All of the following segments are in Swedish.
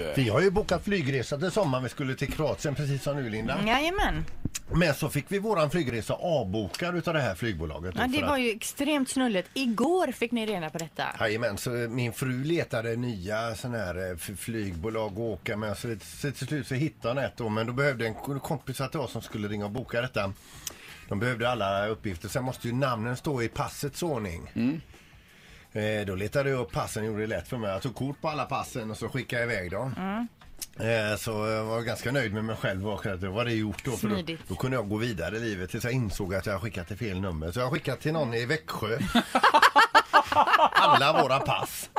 ju. Vi har ju bokat flygresa till sommaren. Vi skulle till Kroatien precis som nu Linda. Jajamän. Men så fick vi våran flygresa avbokad utav det här flygbolaget. Ja, det var att- ju extremt snulligt. Igår fick ni reda på detta. Jajamän, så min fru letade nya såna här eh, flygbolag att åka med. Så, till slut så hittade hon ett då, men då behövde en ko- kompis till oss som skulle ringa och boka detta. De behövde alla uppgifter. Sen måste ju namnen stå i passets ordning. Eh, då letade jag upp passen gjorde det lätt för mig. Jag tog kort på alla passen och så skickade jag iväg dem. Eh, så jag var ganska nöjd med mig själv och att det var det gjort då. För då, då kunde jag gå vidare i livet tills jag insåg att jag skickat till fel nummer. Så jag har skickat till någon i Växjö. Alla våra pass.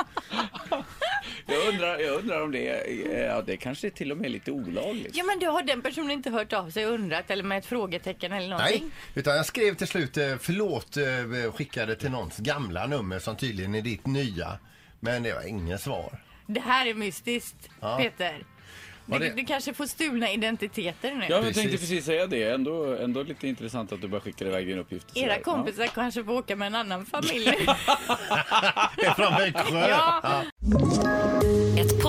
Jag undrar, jag undrar om det är, ja, det kanske är till och med lite olagligt. Ja, men då har den personen inte hört av sig och undrat eller med ett frågetecken eller någonting. Nej, utan jag skrev till slut eh, förlåt eh, skickade till någons gamla nummer som tydligen är ditt nya. Men det var inget svar. Det här är mystiskt, Ja. Peter. Du, det- du kanske får stulna identiteter nu. Ja, jag tänkte Precis. precis säga det. Ändå, ändå lite intressant att du bara skickar iväg din uppgift. Era sådär. kompisar kanske får åka med en annan familj. Det är från Växjö. ja. Ett